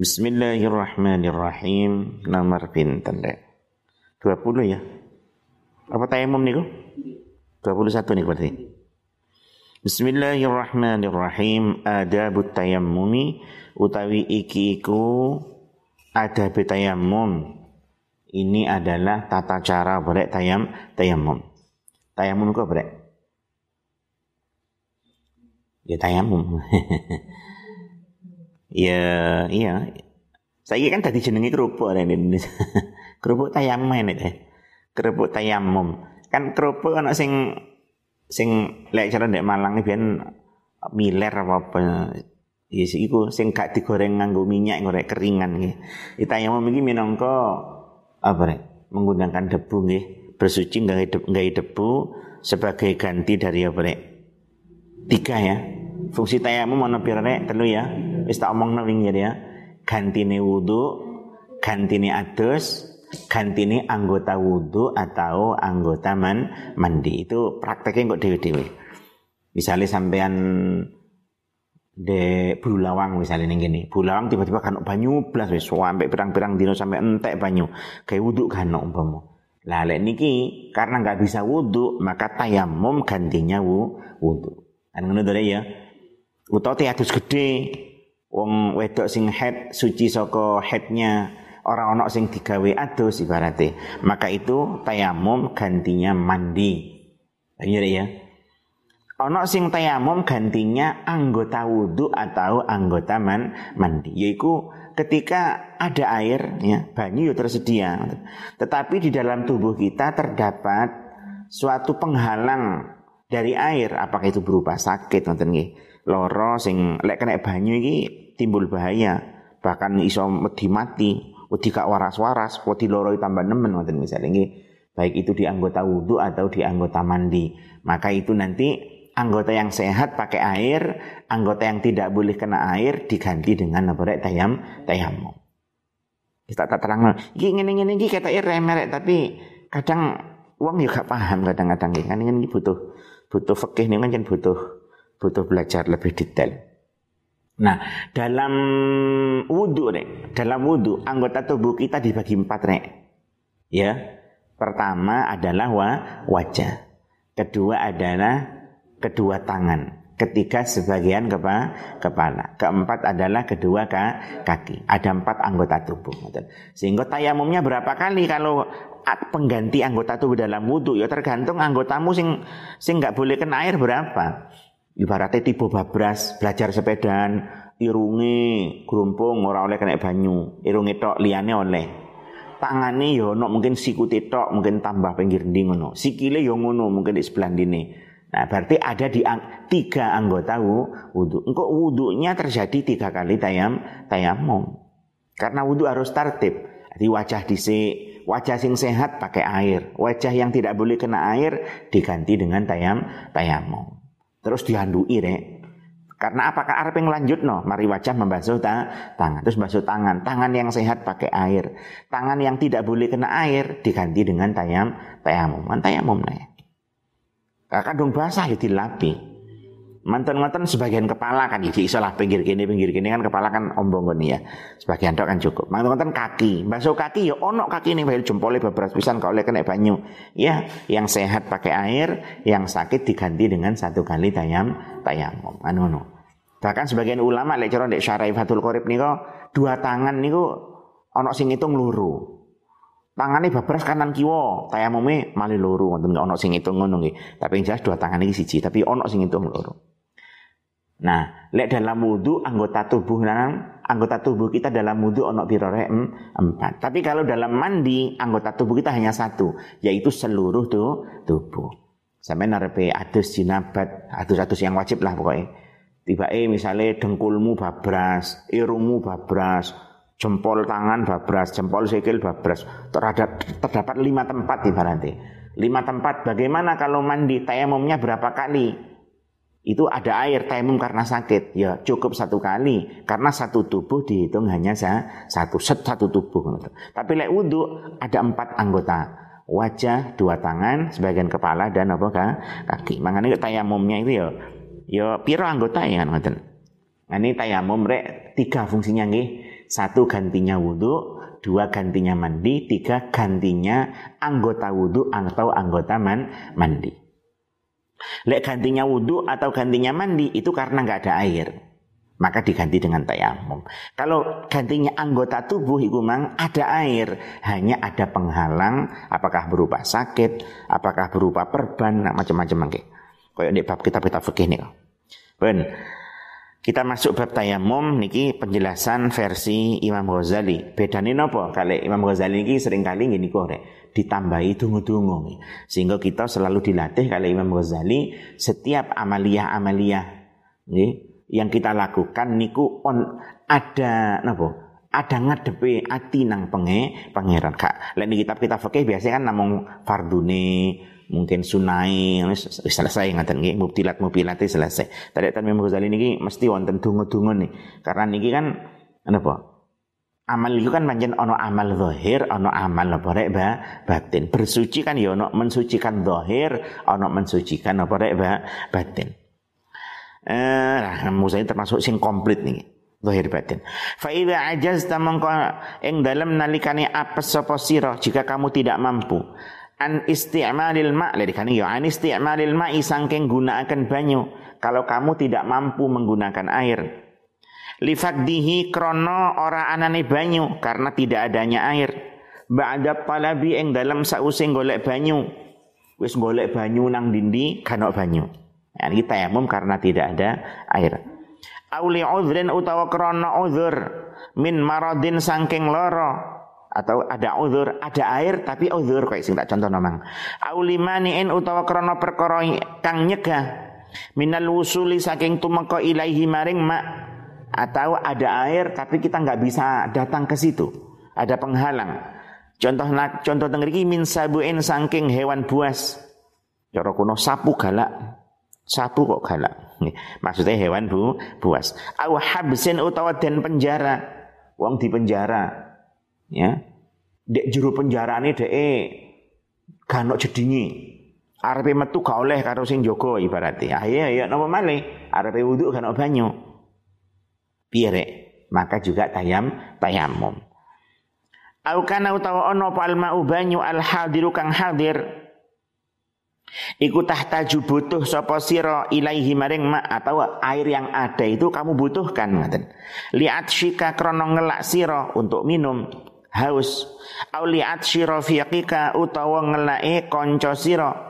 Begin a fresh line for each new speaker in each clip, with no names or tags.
Bismillahirrahmanirrahim. Nomor pinten dek? 20 ya? Apa tayamum niku? 21 nih berarti. Bismillahirrahmanirrahim. Adabut tayammumi utawi iki iku adab tayammum. Ini adalah tata cara berek tayam tayammum. Tayammum kok berek? Ya tayammum. Ya, iya. Saya kan tadi jenengi kerupuk di Indonesia. kerupuk tayamum ini deh. Kerupuk tayamum. Kan kerupuk kan sing sing lek cara ndek Malang biyen miler apa apa. Ya sih iku sing gak digoreng nganggo minyak ngorek keringan nggih. Tayamum iki minangka apa rek? Menggunakan debu nggih. Bersuci nggak debu, debu sebagai ganti dari apa rek? Tiga ya. Fungsi tayamum ana pira rek? Telu ya wis tak omongno wingi ya. Gantine wudu, gantine adus, gantine anggota wudu atau anggota man, mandi. Itu prakteknya kok dewe-dewe. Misalnya sampean de bulawang misalnya nih gini bulawang tiba-tiba kan banyu belas wis sampai pirang-pirang dino sampai entek banyu kayak wudhu kan umpama lah lek niki karena nggak bisa wudhu maka tayamum gantinya wudhu kan ngono ya utawa tiadus gede wong wedok sing head suci saka headnya. Orang ono sing digawe adus ibarate. Maka itu tayamum gantinya mandi. Iya ya ono sing tayamum gantinya anggota wudhu atau anggota man, mandi. Yaitu ketika ada air ya banyu ya tersedia. Tetapi di dalam tubuh kita terdapat suatu penghalang dari air. Apakah itu berupa sakit nggih loro sing lek kena banyu iki timbul bahaya. Bahkan iso wedi mati wedi gak waras-waras wedi loro tambah nemen ngoten misalnya ini baik itu di anggota wudhu atau di anggota mandi. Maka itu nanti anggota yang sehat pakai air anggota yang tidak boleh kena air diganti dengan apa rek tayam tayamum kita tak terang ini ini ini kata air remerek tapi kadang uang juga paham kadang-kadang. Kan ini butuh butuh fakih ini kan butuh butuh belajar lebih detail. Nah, dalam wudhu, nek, dalam wudhu, anggota tubuh kita dibagi empat, nek. Ya, pertama adalah wa, wajah, kedua adalah kedua tangan, ketiga sebagian kepa, kepala, keempat adalah kedua ka, kaki. Ada empat anggota tubuh. Sehingga tayamumnya berapa kali kalau pengganti anggota tubuh dalam wudhu ya tergantung anggotamu sing sing nggak boleh kena air berapa ibaratnya tiba babras belajar sepedaan irungi gerumpung ora oleh kena banyu. Irungi tok liane oleh. Tangane yo ono mungkin sikute tok mungkin tambah pinggir ndi ngono. Sikile yo ngono mungkin di sebelah dini nah berarti ada di ang tiga anggota wudhu engkau wudhunya terjadi tiga kali tayam tayamum. Karena wudhu harus tertib. Di wajah disi wajah sing sehat pakai air. Wajah yang tidak boleh kena air diganti dengan tayam tayamum terus dihandui rek. Karena apakah arep lanjut no mari wajah membasuh ta tangan. Terus basuh tangan. Tangan yang sehat pakai air. Tangan yang tidak boleh kena air diganti dengan tayam tayamum. Tayamum nih kadung basah ya dilapi mantan-mantan sebagian kepala kan jadi isolah pinggir kini pinggir kini kan kepala kan ombong gini ya. Sebagian dok kan cukup. Mantan-mantan kaki basuh kaki ya ono kaki ini bayar jempolnya beberapa pisan kalau kena banyu ya. Yang sehat pakai air yang sakit diganti dengan satu kali tayam tayamum. Anu no bahkan sebagian ulama lek cara ndek syarah Fathul Qorib niku dua tangan niku ono sing hitung luru tangannya babras kanan kiwo tayamume mali luru wonten ono sing hitung ngono tapi yang jelas dua tangan ini siji tapi ono sing luru Nah, lek dalam wudhu anggota tubuh nah, anggota tubuh kita dalam wudhu ono pirore empat. Tapi kalau dalam mandi anggota tubuh kita hanya satu, yaitu seluruh tuh tubuh. Sampai narepe adus jinabat, adus-adus yang wajib lah pokoknya. Tiba eh misalnya dengkulmu babras, irungmu babras, jempol tangan babras, jempol sikil babras. Terhadap terdapat lima tempat ibaratnya. Lima tempat. Bagaimana kalau mandi tayamumnya berapa kali? Itu ada air tayamum karena sakit. Ya cukup satu kali. Karena satu tubuh dihitung hanya satu set satu tubuh. Tapi lek wudhu ada empat anggota. Wajah dua tangan sebagian kepala dan apa kaki. Makanya tayamumnya itu ya ya piro anggota ya ngoten. Nah, ini tayamum rek tiga fungsinya nih Satu gantinya wudhu, dua gantinya mandi, tiga gantinya anggota wudhu atau anggota man, mandi. Lek gantinya wudhu atau gantinya mandi itu karena nggak ada air. Maka diganti dengan tayamum. Kalau gantinya anggota tubuh itu memang ada air, hanya ada penghalang, apakah berupa sakit, apakah berupa perban, macam-macam nggih. Kayak di bab kitab-kitab fikih nih. Ben, kita masuk bab tayamum niki penjelasan versi Imam Ghazali. Bedane napa? Kali Imam Ghazali niki sering kali ngene rek ditambahi dungu-dungu. Sehingga kita selalu dilatih kali Imam Ghazali setiap amaliyah-amaliyah yang kita lakukan niku on ada napa? Ada ngadepe ati nang penge pangeran. Kak, lek kitab kita fikih biasanya kan namung fardune, mungkin sunai selesai ngaten nggih mubtilat mubtilate selesai. Tadi tan Imam Ghazali niki mesti wonten donga-donga nih. Karena niki kan apa? Amal itu kan pancen ono amal zahir, ono amal apa rek ba, batin. Bersuci kan ya ono mensucikan zahir, ono mensucikan apa rek ba, batin. Eh, nah, Musa termasuk sing komplit nih zahir batin. Fa idza ajazta mongko ing dalem nalikane apes sapa jika kamu tidak mampu an isti'malil ma' dari kan ya an isti'malil ma'i sangking gunakan banyu kalau kamu tidak mampu menggunakan air lifakdihi krono ora anane banyu karena tidak adanya air. Ba'da talabi ing dalam sause golek banyu. Wis golek banyu nang dindi kanok banyu. Ya, ini tayamum karena tidak ada air. Auli udhrin utawa krono udhur min maradin sangking loro. Atau ada uzur, ada air tapi uzur kayak sing tak contoh namang. Aulimaniin utawa krana perkara kang nyegah minal wusuli saking tumeka ilaihi maring mak atau ada air tapi kita nggak bisa datang ke situ. Ada penghalang. Contoh contoh tengriki min sabuin saking hewan buas. Cara kuno sapu galak. Sapu kok galak. Maksudnya hewan bu, buas. Au habsin utawa den penjara. Wong di penjara ya dek juru penjara ini dek ganok jedingi arepe metu gak oleh karo sing ibaratnya ayo ayo napa malih arepe wudu ganok banyu piye maka juga tayam tayamum au kana utawa ana apa almau banyu al hadiru kang hadir? Iku tahtaju butuh sapa sira ilaihi maring ma atau air yang ada itu kamu butuhkan ngaten. Liat syika krana ngelak sira untuk minum. Haus. Auliat syirafiqika utawa ngelake kanca sira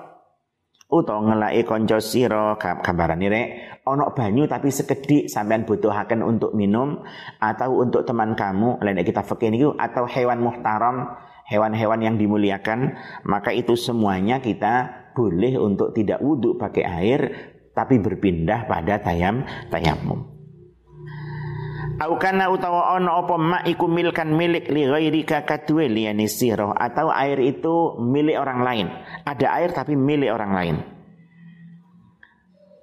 utawa ngelake kanca sira gambarane rek. Ana banyu tapi sekedhik sampean butuhaken untuk minum atau untuk teman kamu. Lain kita fikir niku atau hewan muhtaram hewan-hewan yang dimuliakan maka itu semuanya kita boleh untuk tidak wudhu pakai air tapi berpindah pada tayam tayamum Au kana utawa ana apa mak iku milkan milik li ghairika kadwe liyani sira atau air itu milik orang lain. Ada air tapi milik orang lain.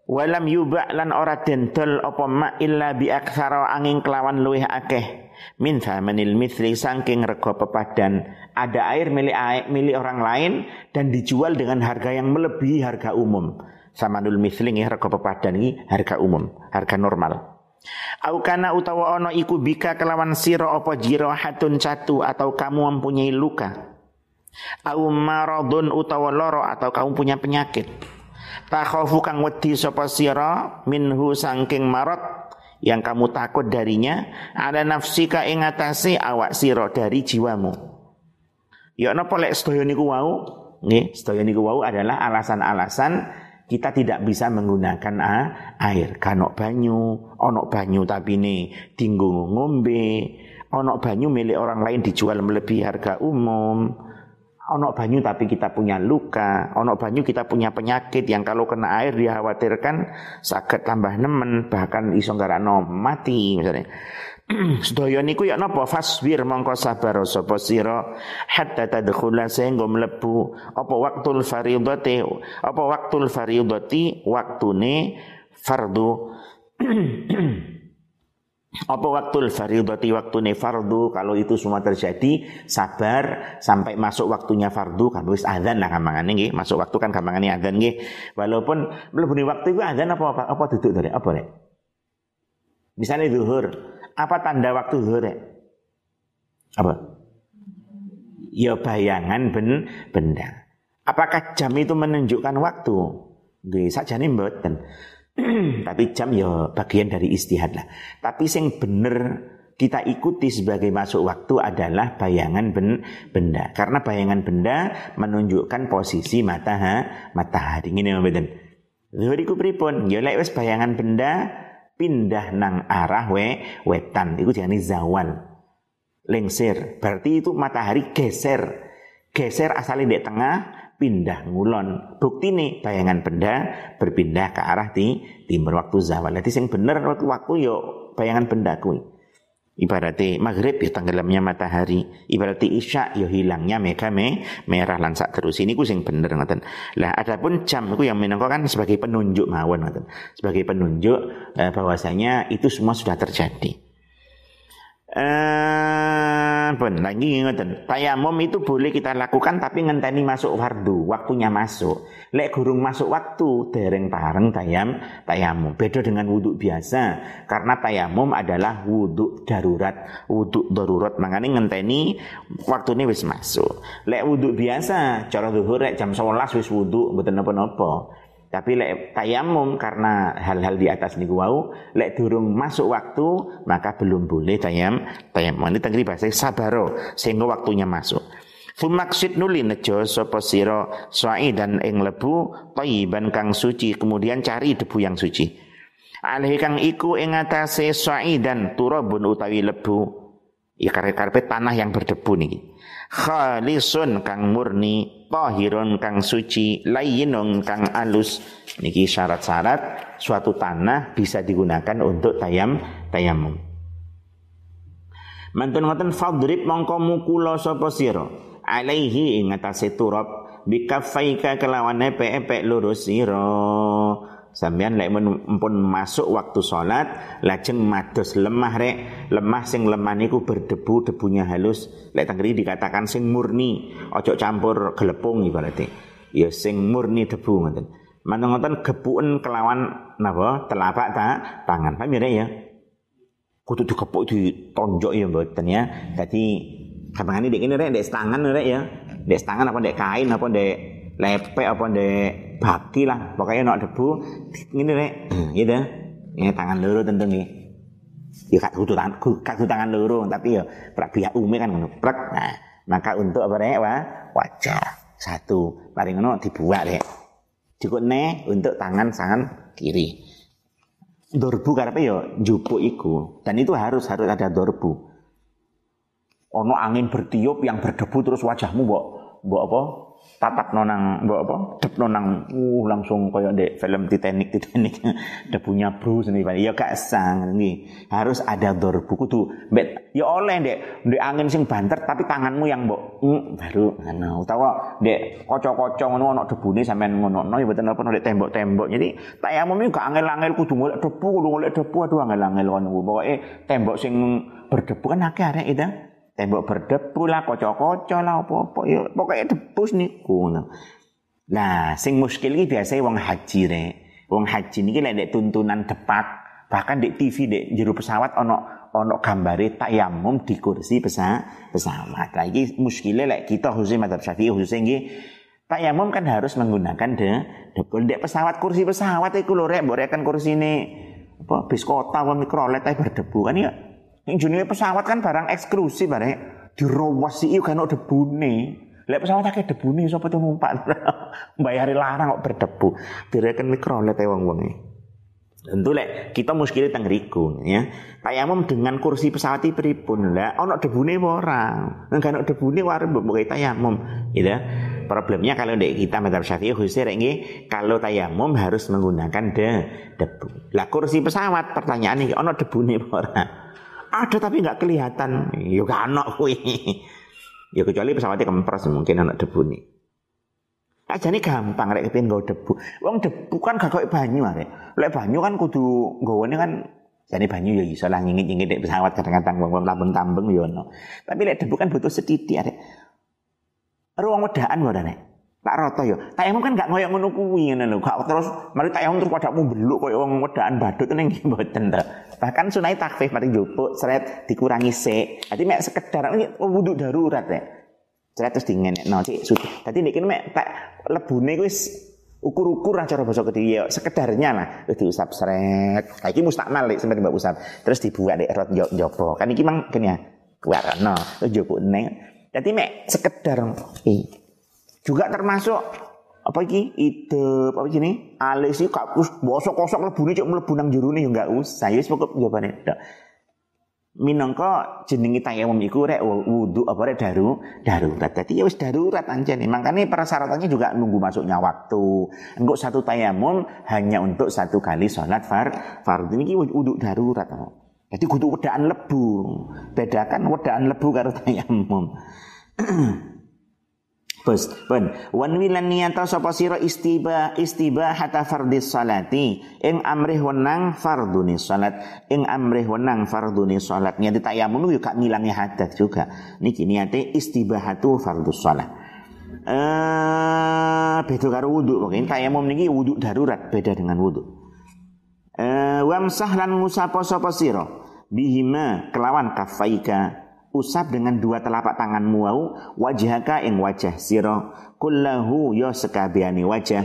Walam yuba lan ora dentol apa mak illa bi aktsara angin kelawan luwih akeh min thamanil mithli saking rego pepadan. Ada air milik air, milik orang lain dan dijual dengan harga yang melebihi harga umum. Samanul mithli rego pepadan ini harga umum, harga normal. Au kana utawa ono iku bika kelawan siro apa hatun catu atau kamu mempunyai luka. Au maradun utawa loro atau kamu punya penyakit. Takhafu kang wedi sapa sira minhu sangking marot yang kamu takut darinya ada nafsika ing atase awak sira dari jiwamu. Ya napa lek sedaya niku wau? Nggih, sedaya niku wau adalah alasan-alasan kita tidak bisa menggunakan air. Kanok banyu, onok banyu tapi ini tinggung ngombe, onok banyu milik orang lain dijual melebihi harga umum. Onok banyu tapi kita punya luka, onok banyu kita punya penyakit yang kalau kena air dikhawatirkan sakit tambah nemen bahkan iso mati misalnya. Sedaya niku ya napa? Fasbir mongko sabar sapa sira? Hatta tadkhula sehingga mlebu. Apa waktul fardhati apa waktul fardhati waktune fardu. Apa waktul fardhati waktune fardu. Kalau itu semua terjadi sabar. Sampai masuk waktunya fardu kan wis azan lah gampangane nggih. Masuk waktu kan gampangane azan nggih. Walaupun mlebu waktu itu azan apa apa, apa duduk dari apa nek misalnya zuhur apa tanda waktu zuhur? Apa? Ya bayangan ben, benda. Apakah jam itu menunjukkan waktu? Nggih, sakjane mboten. Tapi jam ya bagian dari istihad lah. Tapi sing bener kita ikuti sebagai masuk waktu adalah bayangan ben, benda. Karena bayangan benda menunjukkan posisi matahari. matahari. Ini mboten. Lha iku pripun? Ya lek wis bayangan benda pindah nang arah we wetan. Iku jenenge zawal. Lengser. Berarti itu matahari geser. Geser asalnya di tengah, pindah ngulon. Bukti nih bayangan benda berpindah ke arah di timur waktu zawal. Jadi yang bener waktu waktu yo bayangan benda kui. Ibaratnya maghrib ya tenggelamnya matahari, ibaratnya isya ya hilangnya mereka me, merah lansak terus. Ini ku sing bener ngoten. Lah adapun jam ku yang minangka kan sebagai penunjuk mawon ngoten. Sebagai penunjuk eh, bahwasanya itu semua sudah terjadi. Eh, pun lagi ngoten. Tayamum itu boleh kita lakukan tapi ngenteni masuk fardu, waktunya masuk. Lek gurung masuk waktu dereng bareng tayam tayamum. Beda dengan wudhu biasa karena tayamum adalah wudhu darurat, wudhu darurat makanya ngenteni waktunya wis masuk. Lek wudhu biasa cara zuhur lek jam 11 wis wudhu mboten napa-napa. Tapi lek tayamum karena hal-hal di atas niku wau, lek durung masuk waktu maka belum boleh tayam tayamum. Ini tengri bahasa sabaro sehingga waktunya masuk. Fumaksid nuli nejo sapa sira dan ing lebu thayyiban kang suci kemudian cari debu yang suci. Alih kang iku ing atase dan turabun utawi lebu. Ya karpet tanah yang berdebu niki. Khalisun kang murni tahirun kang suci layinun kang alus. Niki syarat-syarat suatu tanah bisa digunakan untuk tayam tayamum. Mantun ngoten fadrib mongko mukula sapa sira? Alaihi ing turab bikaffaika kelawan epek-epek lurus sira Sampeyan lek pun masuk waktu sholat, lajeng mados lemah rek, lemah sing lemah niku berdebu, debunya halus. Lek tangri dikatakan sing murni, ojo campur gelepung ibaratnya. Ya sing murni debu ngoten. Manteng ngoten gepuken kelawan napa telapak ta, tangan. Paham ya ya? Kudu dikepuk ditonjok ya mboten ya. Dadi gampangane dek ini rek dek tangan rek ya. Dek tangan apa dek kain apa dek lepek apa dek baki lah. Pokoknya nak debu ini rek. Hmm, gitu. Ini tangan loro tentu nih ya kak kudu tangan kak tangan loro tapi ya prak biak umi kan ngono. Prak nah maka untuk apa rek? Wah wajah satu paling ngono dibuat rek. Cukup ne untuk tangan tangan kiri. Dorbu karena ya jupuk iku. Dan itu harus harus ada dorbu. Ono angin bertiup yang berdebu terus wajahmu mbok mbok apa tatap nonang mbok apa? Dep nonang uh langsung koyo dek film Titanic Titanic. Punya Bruce nih ya gak sang nih harus ada dor buku tuh. Bet ya oleh dek dek angin sing banter tapi tanganmu yang mbok mm, baru. Ngono utawa dek kocok-kocok ngono ono debune sampean ngono no ya betul apa dek tembok-tembok. Jadi tayamum gak angel-angel kudu golek debu kudu golek debu. Aduh angel-angel ngono. Pokoke tembok sing berdebu kan akeh arek itu tembok berdebu lah, kocok-kocok lah, apa-apa. Ya, pokoknya debus niku. Nah, sing muskil ini biasanya wong haji re. Wong haji ini lek tuntunan depak, bahkan di TV di jero pesawat ono ono gambare tayamum di kursi pesawat. pesawat. Lagi muskilnya lek kita khususnya madzhab Syafi'i khususnya nggih tayamum kan harus menggunakan de debul dek pesawat kursi pesawat itu lho rek mbok kursi ini apa bis kota apa mikrolet berdebu kan ya yang jenis pesawat kan barang eksklusif barang dirowas sih kan debune. Lek pesawat akeh debune sapa tuh numpak. Bayari larang kok berdebu. Direken mikrolet e wong-wong Tentu lek kita muskile teng riku ya. Tayamum dengan kursi pesawat iki pripun? Lah ana debune apa ora? Nek ana debune warung mbok tayamum, gitu. Problemnya kalau dek kita madzhab Syafi'i khususnya nggih kalau tayamum harus menggunakan de debu. Lah kursi pesawat pertanyaan ini ana debune apa ora? Ada tapi nggak kelihatan. Yo gak ana kuwi. Ya kecuali pesawatnya kempres mungkin anak debu nih. Aja nih gampang rek kepin nggo debu. Wong debu kan gak banyu arek. Lek banyu kan kudu nggawane kan jadi banyu ya iso lah ngingit-ngingit dek pesawat kadang-kadang wong tambeng-tambeng yo ono. Tapi lek debu kan butuh setitik arek. Ruang wedaan wae nek. Tak rata ya. Tayamum kan gak ngoyo ngono kuwi ngene lho. Gak terus mari tayamum terus padamu beluk koyo wong wedaan badut ning mboten to. Bahkan sunai takfif mari njupuk seret dikurangi sik. Dadi mek sekedar wudu darurat ya. Seret terus dingenekno sik. Dadi nek mek tak lebune kuwi ukur-ukur acara basa kediri ya sekedarnya lah terus diusap seret iki mustakmal lek sampe mbak usap terus dibuat dek rot jopo kan iki mang kene ya kuwarno terus jopo neng jadi mek sekedar juga termasuk apa iki ide apa gini alis iki gak bosok-kosok lebune cek mlebu nang jerone ya enggak usah ya wis pokok jawabane tok minangka jenenge tayamum iku rek wudu apa rek daru darurat. Dadi ya wis darurat anjene. Makanya persyaratannya juga nunggu masuknya waktu. Engko satu tayamum hanya untuk satu kali sholat far fardhu ini wudu darurat. Jadi kudu wedaan lebu. Bedakan wedaan lebu karo tayamum. Bos, pun wan wilan niyata sapa sira istiba istiba hatta fardis salati. Ing amrih wenang fardune salat. Ing amrih wenang fardune salat. Niate tayamum yo gak ngilangi hadat juga. Niki niate istibahatu fardus salat. Eh beda karo wudu. Pokoke tayamum niki wudu darurat beda dengan wudu. Eh wamsah lan ngusapa sapa sira? Bihima kelawan kafaika usap dengan dua telapak tanganmu wau wajhaka ing wajah sira kullahu ya sekabiani wajah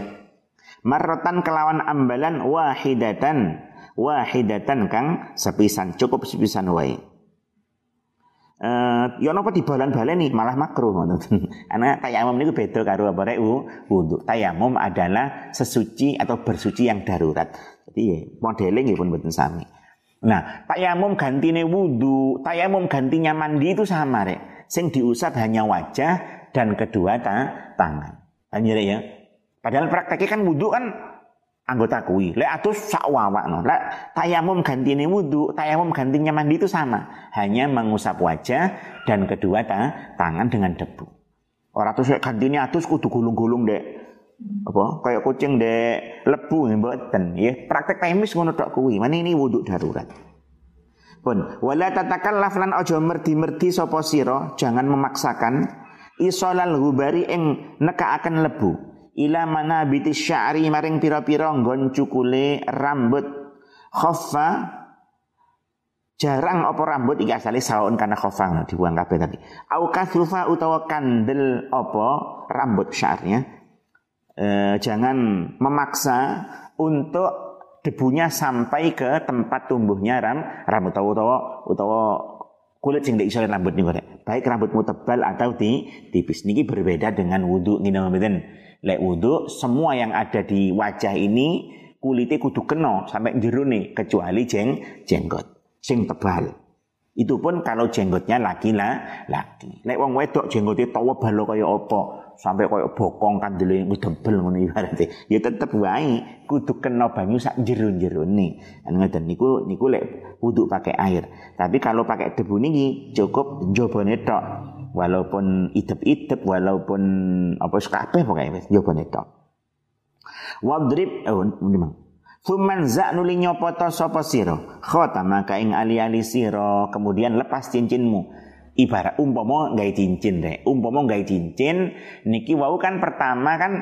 marrotan kelawan ambalan wahidatan wahidatan kang sepisan cukup sepisan wae Uh, ya napa dibalan-baleni malah makruh ngoten. Tayamum niku beda karo apa rek wudu. Tayamum adalah sesuci atau bersuci yang darurat. Jadi ya modelnya nggih pun mboten sami. Nah, tayamum gantine wudhu, tayamum gantinya mandi itu sama rek. Sing diusap hanya wajah dan kedua ta tangan. Hanya ya. Padahal prakteknya kan wudhu kan anggota kui. Lek atus sak wawak no. Lek tayamum gantine wudhu, tayamum gantinya mandi itu sama. Hanya mengusap wajah dan kedua ta tangan dengan debu. Orang tuh gantinya atus kudu gulung-gulung dek apa? Kayak kucing de lebu mboten. Ya praktek temis ngono tok kuwi. Mana ini wudhu darurat. Pun wala tatakallaf lan aja merdi-merdi sapa sira jangan memaksakan isolal hubari ing nekaaken lebu. Ila mana biti sya'ri maring pira-pira nggon cukule rambut khaffa. Jarang apa rambut iki asale saun karena khaffa dibuang kabeh tadi. Au kathufa utawa kandel apa rambut syarnya eh, jangan memaksa untuk debunya sampai ke tempat tumbuhnya ram, rambut utawa utawa, utawa kulit sing iso rambut nih baik rambutmu tebal atau di tipis. Niki berbeda dengan wudhu ngene mboten lek wudhu semua yang ada di wajah ini kulitnya kudu kena sampai jerone kecuali jeng jenggot sing tebal. Itu pun kalau jenggotnya laki lah laki. Lek wong wedok jenggotnya tawa balo kaya apa sampai koyo bokong kandele ngedebel ngono ibarate ya tetep wae kudu kena banyu sak jero-jerone. Ngoten niku niku lek wudu pakai air. Tapi kalau pakai debu niki cukup njobone tok. Walaupun idep-idep walaupun apa kabeh pokoke wis njobone tok. Wadrib oh memang Fuman zak nuli nyopoto sopo siro Khotama ing ali-ali Kemudian lepas cincinmu ibarat umpama gawe cincin deh. Umpama gawe cincin niki wau kan pertama kan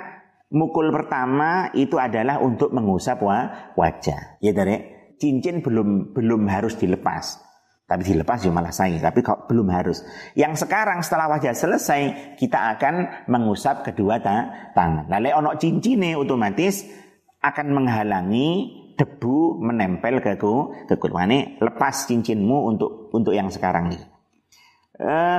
mukul pertama itu adalah untuk mengusap wa, wajah. Ya dari cincin belum belum harus dilepas. Tapi dilepas ya malah saya tapi kok belum harus. Yang sekarang setelah wajah selesai kita akan mengusap kedua ta tangan. Lalu ono cincin nih otomatis akan menghalangi debu menempel ke ku ke kulit lepas cincinmu untuk untuk yang sekarang nih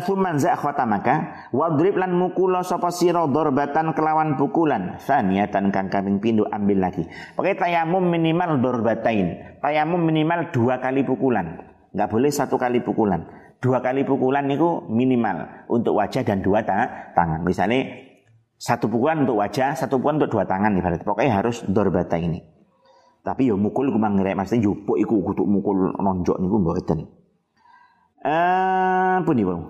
Suman za maka wadrib lan mukula sapa sira darbatan kelawan pukulan saniyatan kang kaping pindho ambil lagi. Pakai tayamum minimal dorbatain. Tayamum minimal dua kali pukulan. Enggak boleh satu kali pukulan. Dua kali pukulan niku minimal untuk wajah dan dua ta tangan. Misalnya satu pukulan untuk wajah, satu pukulan untuk dua tangan ibarat. Pokoknya harus dorbata ini. Tapi yo mukul kumang ngerek maksudnya jupuk iku kudu mukul nonjok niku mboten. Apa nih bang?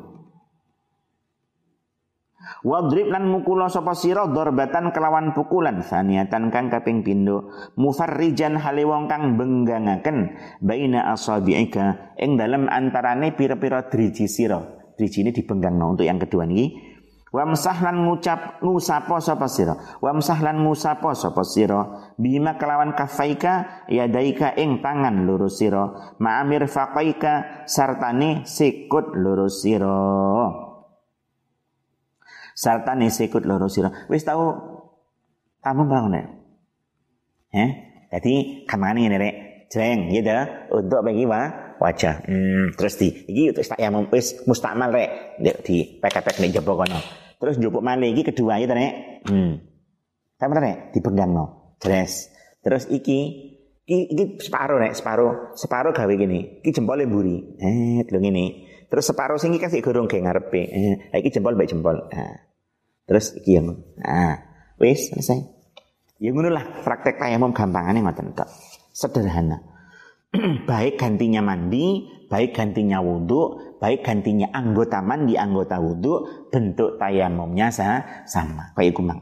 Wadrib lan mukula sapa sira kelawan pukulan. Saniatan kang kaping pindho mufarrijan hale wong kang benggangaken baina asabiika ing dalem antarane pira-pira driji sira. Drijine dibenggangno untuk yang kedua niki Wamsah lan ngucap ngusapo sapa sira. Wamsah lan ngusapo sapa sira. Bima kelawan kafaika yadaika ing tangan loro sira. Ma'amir faqaika sartane sikut loro sira. Sartane sikut loro sira. Wis tau kamu bangun nek? Eh? Jadi kamane ngene rek. Jreng gitu untuk bagi wajah. Hmm, terus di iki tak ya wis mustakmal rek di pek-pek nek jaba kono. Terus njupuk malih iki kedua ya nek. Hmm. Sampe nek no. Dres. Terus iki iki, iki separuh nek, separuh. Separuh gawe gini. Iki jempol mburi. Eh, lho ngene. Terus separuh sing iki kasih gorong ge ngarepe. Eh, iki jempol baik jempol. Nah. Terus iki yang nah, wis selesai. Ya ngono lah praktek tayamum gampangane ngoten kok. Sederhana. baik gantinya mandi, baik gantinya wudhu, baik gantinya anggota mandi, anggota wudhu, bentuk tayamumnya sama. Kayak kumang.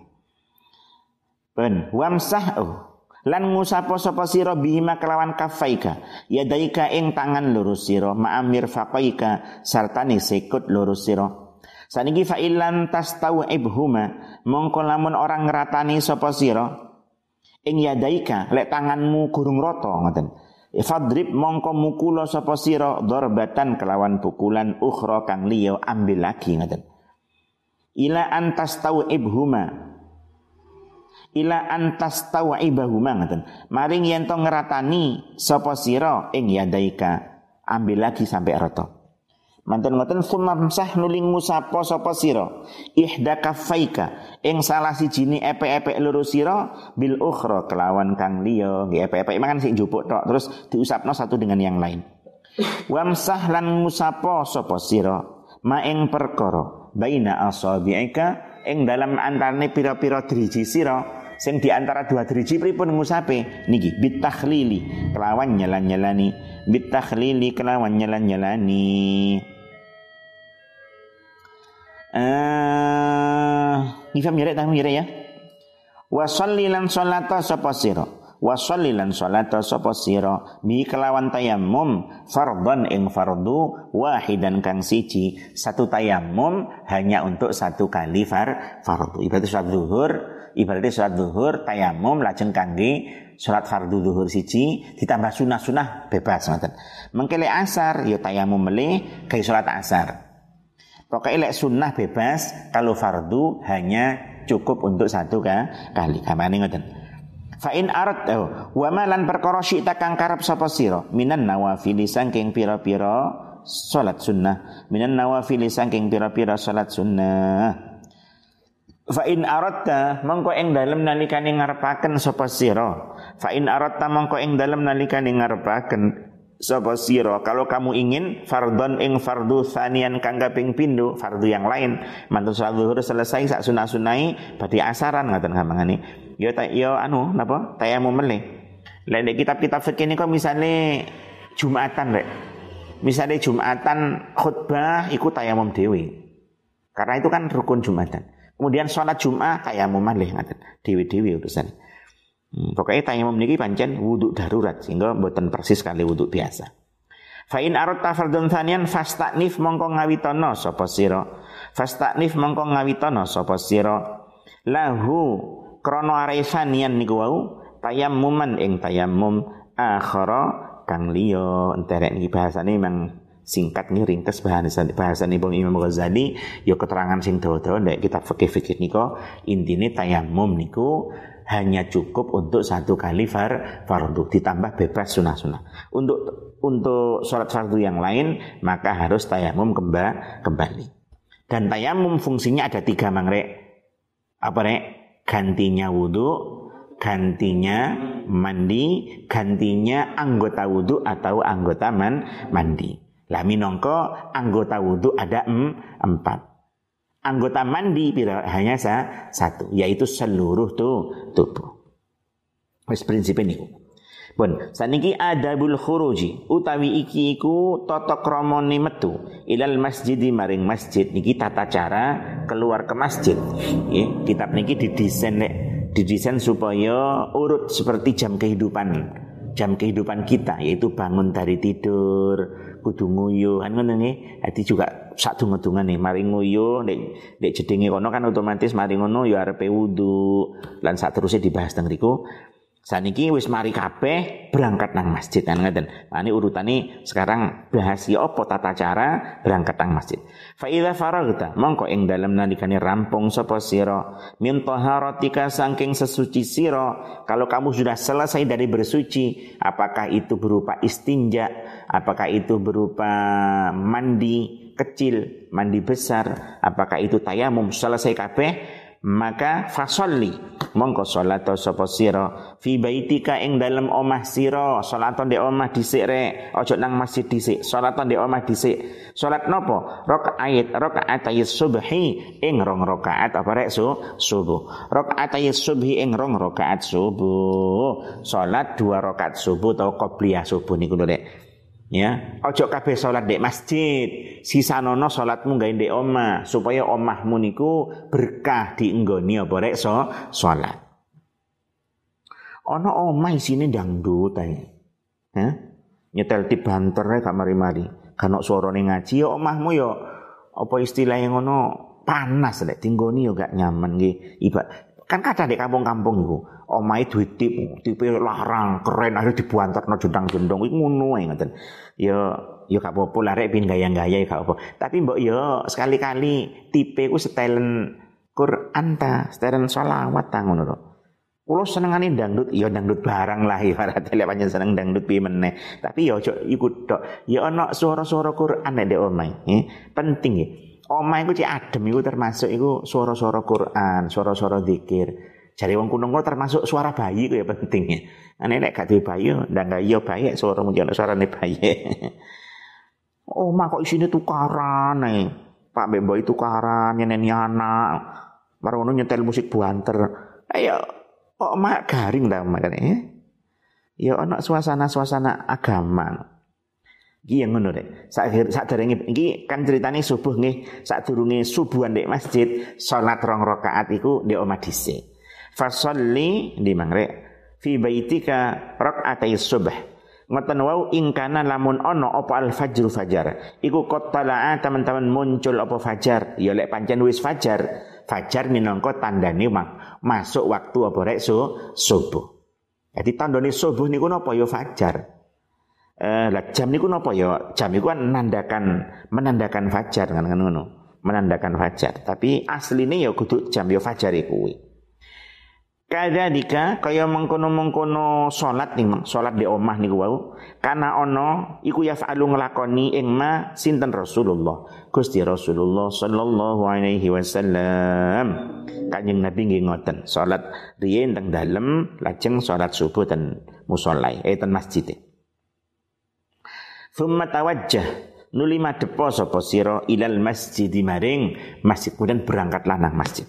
Ben, wamsah oh. Lan ngusapo sapa sira bihima kelawan kafaika yadaika ing tangan lurus sira ma'amir faqaika sartane sikut lurus sira saniki fa illan tastau'ibhuma mongko lamun orang ngeratani sapa sira ing yadaika lek tanganmu gurung rata ngoten Fadrib mongko mukulo sapa sira darbatan kelawan pukulan ukhra kang liya ambil lagi ngoten. Ila antas ibhuma ila antas ibahuma ngoten. Maring yen to ngeratani sapa sira ing yadaika ambil lagi sampai rata. Mantan ngoten sumamsah nuling musapa sapa sira? Ihda kaffaika. Ing salah sijine epe-epe loro sira bil ukhra kelawan kang liya. Nggih epe-epe mangan sik njupuk tok terus diusapno satu dengan yang lain. Wamsah lan musapa sapa sira? Ma ing perkara baina asabi'ika. Ing dalam antarane pira-pira driji sira sing di antara dua driji pripun ngusape? Niki bitakhlili kelawan nyelan-nyelani. Bitakhlili kelawan nyelan-nyelani Eh, ngifam tahu nyeret ya. Wa lan salata sapa sira. Wa lan salata sapa sira bi kelawan tayamum fardhan ing fardu wahidan kang siji. Satu tayamum hanya untuk satu kali far fardu. Ibarat salat zuhur, ibaratnya salat zuhur tayamum lajeng kangge salat fardu zuhur siji ditambah sunah-sunah bebas ngoten. Mengkele asar ya tayamum melih kayak salat asar. Pokoknya lek sunnah bebas, kalau fardu hanya cukup untuk satu kali. Kamane ngoten. Fa in arat oh, wa malan perkara syi'ta kang karep sapa sira minan nawafili saking pira-pira salat sunnah minan nawafili saking pira-pira salat sunnah Fa in aratta mongko ing dalem nalikane ngarepaken sapa sira fa in aratta mongko ing dalem nalikane ngarepaken sapa sira kalau kamu ingin fardon ing fardu sanian kang kaping pindho fardu yang lain mantun salat zuhur selesai sak sunah-sunai berarti asaran ngaten gamangane ya ta ya anu napa? Tayamum meleh lek nek kitab-kitab fikih niku misale Jumatan rek misalnya Jumatan khutbah ikut tayamum dewi karena itu kan rukun Jumatan. Kemudian sholat Jumat tayamum meleh ngaten dewi-dewi urusan Hmm, pokoknya tayamum niki pancen wudhu darurat sehingga buatan persis kali wudhu biasa. Fa'in arut fardun thanian fastaknif mongko ngawitono sapa sira. Fastaknif mongko ngawitono sapa sira. Lahu krono aresanian niku wau tayammuman ing tayammum akhara kang liya enterek niki bahasane memang singkat nih ringkas bahasa bahasa nih Imam Ghazali yo keterangan sing dawa-dawa ndek kitab fikih-fikih niko intine tayamum niku hanya cukup untuk satu kali far fardu ditambah bebas sunah-sunah. Untuk untuk sholat fardu yang lain maka harus tayamum kemba, kembali. Dan tayamum fungsinya ada tiga mangrek. Apa rek? Gantinya wudhu, gantinya mandi, gantinya anggota wudhu atau anggota man, mandi. Lah minongko anggota wudhu ada em, empat anggota mandi hanya satu yaitu seluruh tuh tubuh. Wis prinsip ini. Pun saniki adabul khuruji utawi iki iku tata kramane metu ilal masjid maring masjid niki tata cara keluar ke masjid. Nggih, kitab niki didesain nek didesain supaya urut seperti jam kehidupan jam kehidupan kita yaitu bangun dari tidur kudu nguyu kan ngono nggih. Jadi juga sak dunga-dungane mari nguyu nek nek jedenge kono kan otomatis mari ngono ya arepe wudu lan sak terusé dibahas teng riku Saniki wis mari kabeh berangkat nang masjid kan ngeten. Nah ini urutane sekarang bahas ya apa tata cara berangkat nang masjid. Fa idza faragta mongko ing dalem nalikane rampung sapa sira min taharatika saking sesuci sira kalau kamu sudah selesai dari bersuci apakah itu berupa istinja apakah itu berupa mandi kecil mandi besar? Apakah itu tayamum? Selesai kabeh maka fasolli mongko salat sapa sira? Fi baitika ing dalem omah sira. Salat ndek omah dhisik rek. Aja nang masjid dhisik. Salat ndek omah dhisik. Salat nopo? Rakaat rakaat subhi ing rong rakaat. Apa rek? Su subuh. Rakaat subhi ing rong rakaat subuh. Salat dua rakaat subuh atau qobliyah subuh niku lho rek Ya, ojo kabeh salat di masjid, sisanono salatmu gawe ndek omah supaya omahmu niku berkah dienggoni apa rek so salat. Ana omah isine dangdut ae. Ya, nyetel tip banter gak mari-mari. Kan suarane ngaji ya omahmu ya apa istilahnya ngono panas lek tinggoni yo gak nyaman nggih. Iba kan kata di kampung-kampung iku omai duit tip, tipe larang, keren, akhirnya dibuantar no jundang-jundong, itu ngono ya ngoten. Ya, ya gak apa-apa pin gaya-gaya ya gak. Tapi mbok ya sekali-kali tipe ku setelan Quran ta, setelan sholawat ta ngono. Kulo senengane dangdut, ya dangdut barang lah ibaratnya lek seneng dangdut piye meneh. Tapi ya ojo iku tok. Ya ana suara-suara Quran nek ndek omai. Eh, penting ya. Omai ku cek adem iku termasuk iku suara-suara Quran, suara-suara zikir. Jadi wong kuno termasuk suara bayi itu ya pentingnya. Ane nek gak duwe bayi, ndak gak iya bayi suara muncul suarane bayi. mak kok isine tukaran nih. Pak Bembo itu tukaran nyeneni anak. Baru ngono nyetel musik buanter. Ayo, mak garing dah makane. Ya ana suasana-suasana agama. Iki yang ngono rek. Sak sak derenge iki kan ceritane subuh nggih, durunge subuhan di masjid, salat rong rakaat iku ndek omah dhisik. Fasalli di mangre fi baitika rakaatai subh. Ngoten wau ing kana lamun ono apa al fajr fajar. Iku qattala'a teman-teman muncul apa fajar. Ya lek pancen wis fajar. Fajar minangka tandane masuk waktu apa rek so, subuh. Jadi tandane subuh niku napa? Ya fajar eh lah jam niku napa ya jam niku kan menandakan menandakan fajar kan ngono menandakan fajar tapi asline ya kudu jam ya fajar kuwi Kadzalika kaya mengkono-mengkono salat nih mang, salat di omah niku wau. Karena ono iku yaf'alu nglakoni ing ma sinten Rasulullah. Gusti Rasulullah sallallahu alaihi wasallam. Kanjeng Nabi nggih ngoten, salat riyen teng dalem lajeng salat subuh ten musala eh ten masjid. Thumma tawajjah nuli madhepa sapa sira ilal masjid maring masjid kemudian berangkatlah nang masjid.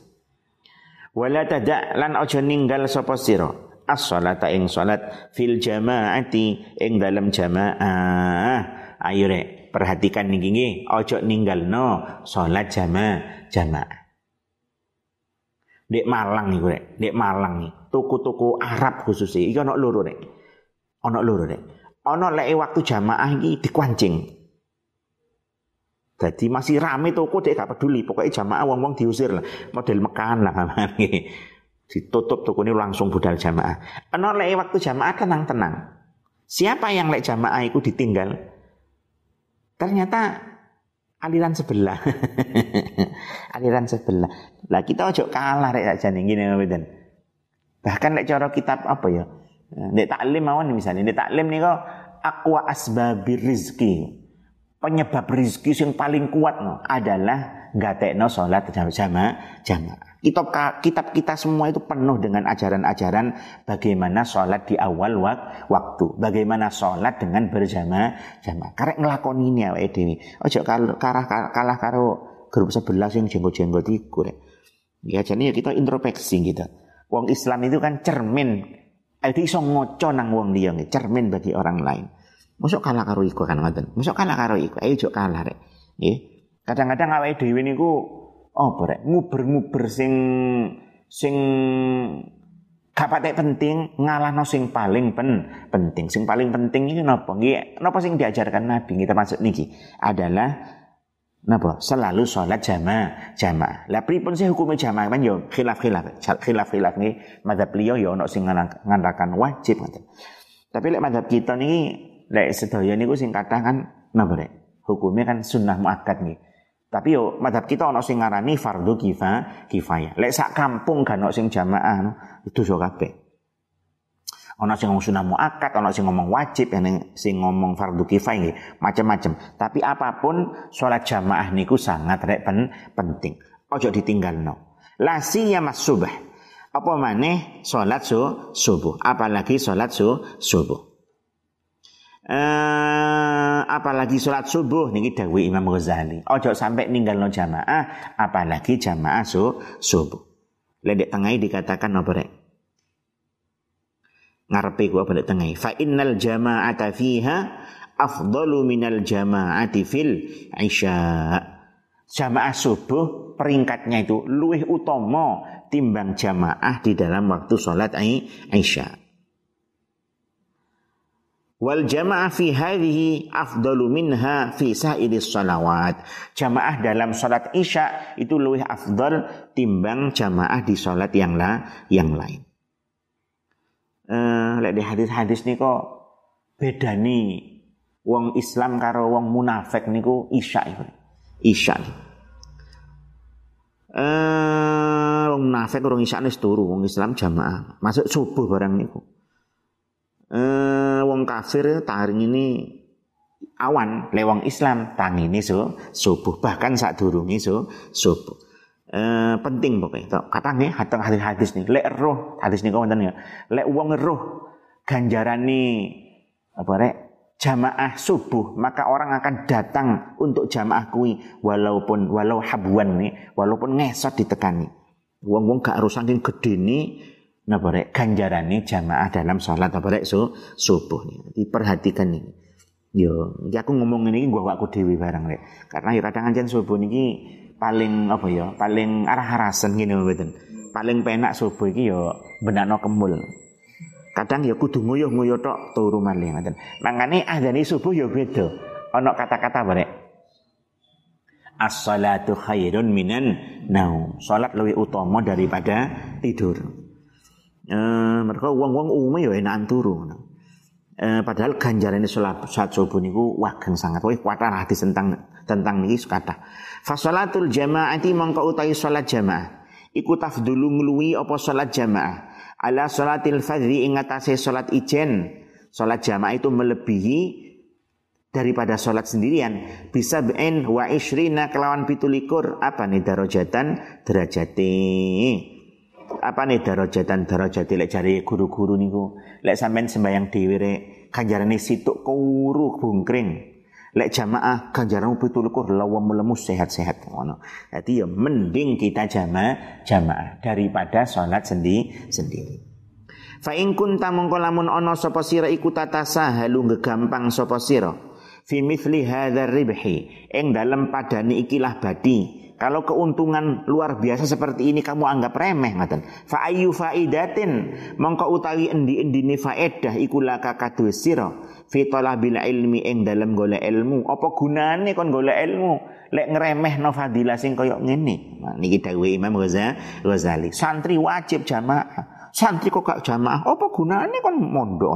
Wala tada lan aja ninggal sapa sira as-salata ing salat fil jamaati ing dalam jamaah. Ayo rek, perhatikan niki nggih, aja ninggalno salat jamaah jamaah. Dek Malang iku rek, dek Malang. Tuku-tuku Arab khususnya iki ana loro rek. Ana loro rek. Ana lek waktu jamaah iki dikuancing. Jadi masih rame toko dek gak peduli, pokoknya jamaah wong-wong diusir lah, model mekan lah Ditutup toko ini langsung budal jamaah. Ana lek waktu jamaah tenang-tenang. Siapa yang lek jamaah itu ditinggal? Ternyata aliran sebelah. aliran sebelah. Lah kita ojo kalah rek aja nih gini. Bahkan lek cara kitab apa ya? Nek taklim mawon misalnya, nek taklim nih kok akwa asbabir rizki penyebab rizki yang paling kuat no, adalah gatekno sholat jamaah jamaah. Kitab, kitab kita semua itu penuh dengan ajaran-ajaran bagaimana sholat di awal wak, waktu, bagaimana sholat dengan berjamaah jamaah. Karek ngelakoni ini ya dewi. Ojo kalah kalah karo grup sebelah yang jenggot-jenggot itu. Ya jadi ya kita introspeksi gitu. Wong Islam itu kan cermin. Itu iso ngoco nang wong dia cermin bagi orang lain. Masuk kalah karo iku kan ngoten. Masuk kalah karo iku. Ayo jok kalah rek. Nggih. Kadang-kadang awake dhewe niku apa rek nguber-nguber sing sing gak patek penting ngalahno sing paling pen, penting. Sing paling penting iki napa? Nggih, napa sing diajarkan Nabi kita masuk niki adalah Napa? Selalu sholat jamaah, jamaah. Lah pripun sih hukumnya jamaah kan yo khilaf-khilaf. Khilaf-khilaf nih madzhab liya yo ono sing ngandakaken wajib ngoten. Tapi lek madzhab kita niki lek sedaya niku sing kathah kan napa rek? Hukumnya kan sunnah muakkad nih. Tapi yo madzhab kita ono sing ngarani fardu kifah, kifayah. Lek sak kampung kan ono sing jamaah no, itu so kabeh. Ono sing ngomong sunah muakat, ono sing ngomong wajib, yang sing ngomong fardu kifayah, macam-macam. Tapi apa pun sholat jamaah niku sangat rek pen, penting. Ojo ditinggal no. Lasinya mas subah. Apa maneh sholat su, subuh. Apalagi sholat su, subuh. Uh, apalagi sholat subuh niki dawi Imam Ghazali. Ojo sampai ninggal no jamaah, apalagi jamaah su, subuh. Ledek tengah dikatakan apa rek? Ngarepe gua balik tengah. Fa innal jama'ata fiha afdalu minal jama'ati fil isya. Jamaah subuh peringkatnya itu luwih utama timbang jamaah di dalam waktu sholat isya. Wal jamaah fi hadhihi afdalu minha fi sa'iris salawat. Jamaah dalam sholat isya itu luwih afdal timbang jamaah di sholat yang la, yang lain eh lek di hadis-hadis kok beda nih wong Islam karo wong munafik niku isya iku. Isya. Eh wong munafik wong isya wis turu, wong Islam jamaah. Masuk subuh barang niku. Eh wong kafir taring ini awan lewong Islam tangi ini so, subuh bahkan saat durungi so, subuh eh, penting pokoknya. Kata nih hatang hadis-hadis nih. Lek roh hadis nih kawan ya. Lek uang roh ganjaran nih apa rek? Jamaah subuh maka orang akan datang untuk jamaah kui walaupun walau habuan nih walaupun ngesot ditekani. Uang uang gak harus saking gede nih napa rek? Ganjaran nih jamaah dalam sholat apa rek? Su, subuh nih. Diperhatikan nih yo ya aku ngomong ini gua aku dewi barang rek. Karena ya kadang subuh nih paling apa ya paling arah-arasan gini mboten. Paling penak subuh iki ya benakno kemul kadang ya kudu nguyuh-nguyuh tok turu malih ngoten. Mangane adzane subuh ya beda. Ana kata-kata barek as-salatu khairun minan naum. Salat lebih utama daripada tidur. Eh mereka wong-wong umum ya enakan turu eh, padahal ganjaran salat saat subuh niku wageng sangat wih kuat hadis tentang tentang niki kata Fasolatul jama'ati mongko utawi salat jamaah. Iku tafdulu ngluwi apa salat jamaah. Ala salatil fadhi ing atase salat ijen. Salat jamaah itu melebihi daripada salat sendirian bisa ben wa isrina kelawan pitulikur apa nih darajatan derajati apa nih darajatan darajati lek cari guru-guru niku lek sampean sembayang dhewe rek kanjarane situk kuru bungkring Lek jamaah ganjaran pitulukur lawam melemus sehat-sehat ngono. Jadi ya mending kita jamaah jamaah daripada sholat sendi sendiri. Fa in kunta mongko lamun ana sapa sira iku tatasahalu gegampang sapa sira fi mithli hadzal ribhi ing dalem padani ikilah badi kalau keuntungan luar biasa seperti ini kamu anggap remeh ngaten. Fa ayu faidatin mongko utawi endi-endine faedah iku laka kadhe sira fi ilmi ing dalam golek ilmu. Apa gunane kon golek ilmu? Lek no fadilah sing kaya ngene. Nah, niki dawuh Imam Ghazali. Santri wajib jamaah. Santri kok gak jamaah? Apa gunane kon mondok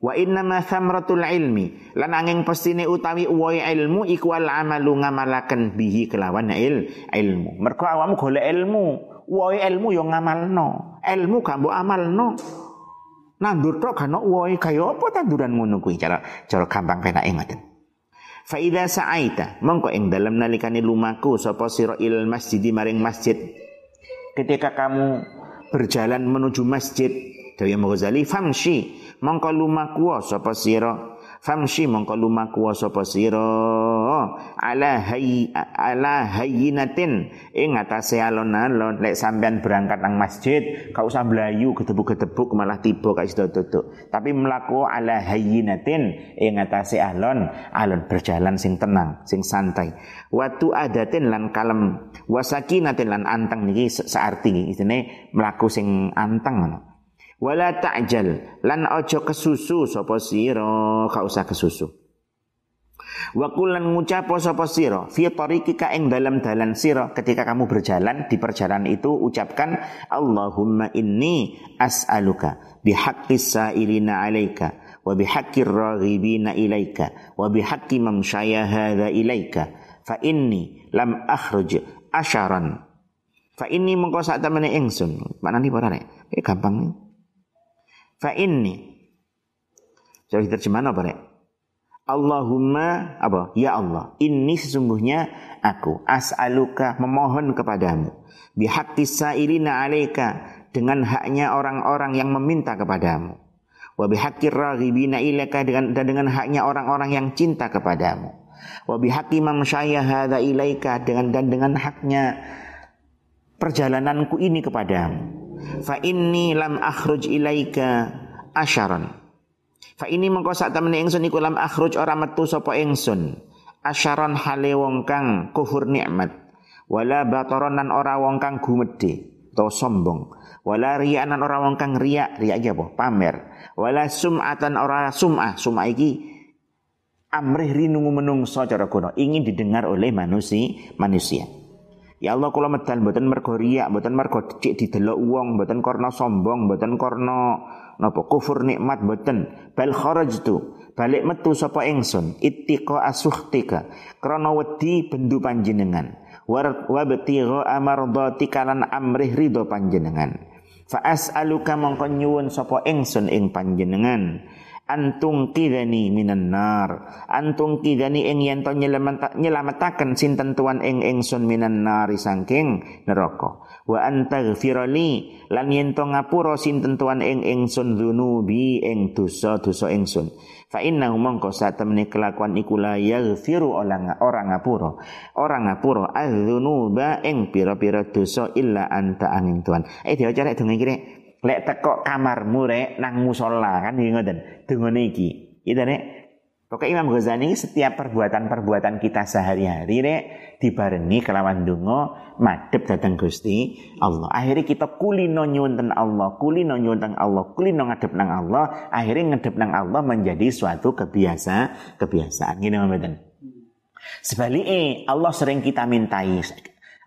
Wa inna ma thamratul ilmi lan angin pestine utawi uwai ilmu iku al amalu ngamalaken bihi kelawan il ilmu. Mergo awakmu golek ilmu, uwai ilmu yo ngamalno. Ilmu gak mbok amalno. Nandur tok kan uwai kaya apa tanduran ngono kuwi cara cara gampang penake ngoten. Fa idza sa'aita mongko ing dalem nalikane lumaku sapa sira il masjid maring masjid. Ketika kamu berjalan menuju masjid, Dewi Ghazali famshi mongko lumaku sapa sira? Famshi mongko lumaku sapa sira? Ala hayy ala hayyinatin ing atase alon-alon lek sampean berangkat nang masjid kau usah mlayu gedebuk-gedebuk malah tiba sida duduk. Tapi mlaku ala hayyinatin ing atase alon alon berjalan sing tenang sing santai. Watu adatin lan kalem wasakinatin lan anteng niki searti isine mlaku sing anteng ngono wala ta'jal. Lan ojo kesusu sapa sira. Gak usah kesusu. Wa kulan ngucapo sapa sira. Fi tariqika ing dalam dalan sira. Ketika kamu berjalan di perjalanan itu ucapkan Allahumma inni as'aluka bihaqqis sa'ilina 'alaika wa bihaqqir raghibina ilaika wa bihaqqi mamsyaya hadza ilaika. Fa inni lam akhruj asharan. Fa inni mengko sak temene ingsun. Maknane ora rek? Eh, gampang fa inni jadi terjemahan apa rek Allahumma apa? Ya Allah, ini sesungguhnya aku as'aluka memohon kepadamu bihaqqi sa'ilina 'alaika dengan haknya orang-orang yang meminta kepadamu. Wa bihaqqir raghibina ilaika dengan dan dengan haknya orang-orang yang cinta kepadamu. Wa bihaqqi man ilaika dengan dan dengan haknya perjalananku ini kepadamu. Fa inni lam akhruj ilaika asharan Fa ini mengko sak temene ingsun iku lam akhruj ora metu sapa ingsun. Asyaron hale wong kang kufur nikmat. Wala bataron nan ora wong kang gumedhe atau sombong. Wala riya'an ora wong kang riya, riya iki apa? Pamer. Wala sum'atan ora sum'ah. Sum'ah iki amrih rinungu menungso cara kono, ingin didengar oleh manusia, manusia. Ya Allah kula medal mboten mergo riya, mboten mergo cek didelok wong, mboten karena sombong, mboten karena napa kufur nikmat mboten. Bal kharajtu, balik metu sapa ingsun ittiqa asuhtika krana wedi bendu panjenengan. Wa betigha amardhatika lan amrih ridho panjenengan. Fa as'aluka mongko nyuwun sapa ingsun ing panjenengan antung kidani minan nar. Antung kidani ing yen to nyelametaken sinten tuan ing ingsun minan nari sangking neraka. Wa antaghfirali lan yen to ngapura sinten tuan ing ingsun dzunubi ing dosa-dosa ingsun. Fa innahu mongko satemene kelakuan iku la yaghfiru orang orang ngapura. Orang ngapura adzunuba ing pira-pira dosa illa anta angin tuan. Eh diwaca rek donga iki lek teko kamarmu rek nang musola kan iki ngoten dungane iki itu rek Pokoknya Imam Ghazali setiap perbuatan-perbuatan kita sehari-hari rek dibarengi kelawan dungo madep datang Gusti Allah. Akhirnya kita kulino nyuwun Allah, kulino nyuwun Allah, kulino ngadep nang Allah, akhirnya ngadep nang Allah menjadi suatu kebiasa kebiasaan. Gini mboten. Sebaliknya Allah sering kita mintai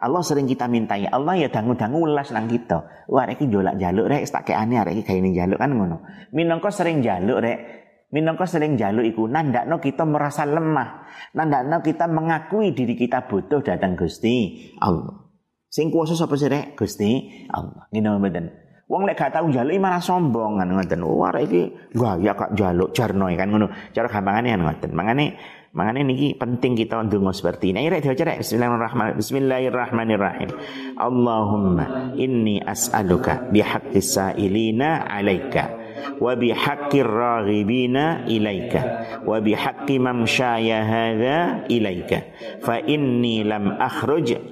Allah sering kita mintai. Allah ya dangu-dangu ulas nang kita. Wah rek jolak jaluk rek tak kayak aneh rek kayak ini jaluk kan ngono. Minangka sering jaluk rek. Minangka sering jaluk iku nandakno kita merasa lemah. Nandakno kita mengakui diri kita butuh datang Gusti Allah. Sing kuasa sapa sih rek? Gusti Allah. Ngene mboten. Wong lek gak tau jaluk malah sombong kan ngoten. Wah rek iki gaya kak jaluk jarno kan ngono. Cara gampangane kan ngoten. Mangane Makanya ini penting kita ndonga seperti ini. Ayo rek. Bismillahirrahmanirrahim. Bismillahirrahmanirrahim. Allahumma inni as'aluka bihaqqis sa'ilina 'alaika wa bihaqqir ilaika wa bihaqqi ilaika fa lam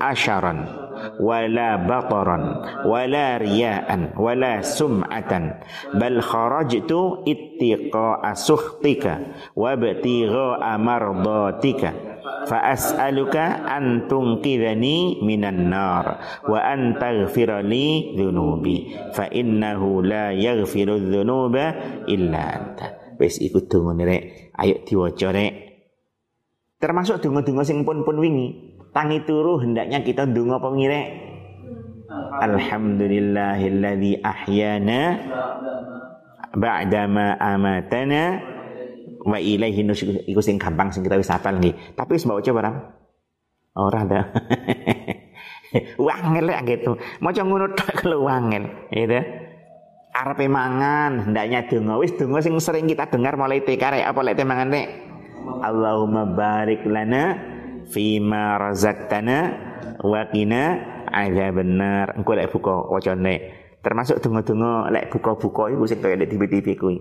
asharan wala bataran wala riya'an wala sum'atan. Bal kharajtu ittiqa'a suhtika wa btigha'a mardatika. Fa as'aluka an tunqidhani minan nar wa an taghfira li dhunubi. Fa innahu la yaghfiru dhunuba illa anta. Wis iku dungane rek. Ayo diwaca rek. Termasuk donga-donga sing pun-pun wingi tangi turu hendaknya kita dungo pengire Alhamdulillahilladzi ahyana ba'dama amatana wa ilaihi nusyur iku sing gampang sing kita wis hafal nggih. Tapi wis maca barang ora ada wangel lek gitu. Maca ngono tok kalau wangel gitu arepe mangan hendaknya donga wis donga sing sering kita dengar mulai TK rek apa lek mangan Allahumma barik lana fima razaqtana wa qina benar engko lek buka wacane termasuk donga-donga lek buka-buka iku sing kaya di TV-TV kuwi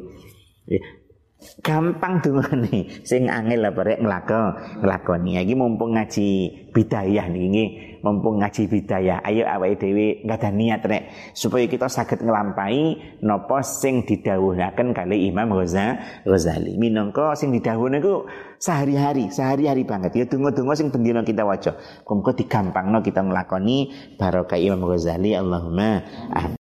gampang nih sing angel apa rek nglako nglakoni. Iki mumpung ngaji bidayah niki mumpung ngaji bidayah. Ayo awake dhewe ada niat rek. Supaya kita saged nglampahi napa sing didhawuhaken kali Imam Ghazali. Minangka sing didhawuhne niku sehari-hari sehari-hari banget. Ya donga-donga sing bendina kita waca. Muga digampangno kita nglakoni barokah Imam Ghazali. Allahumma amin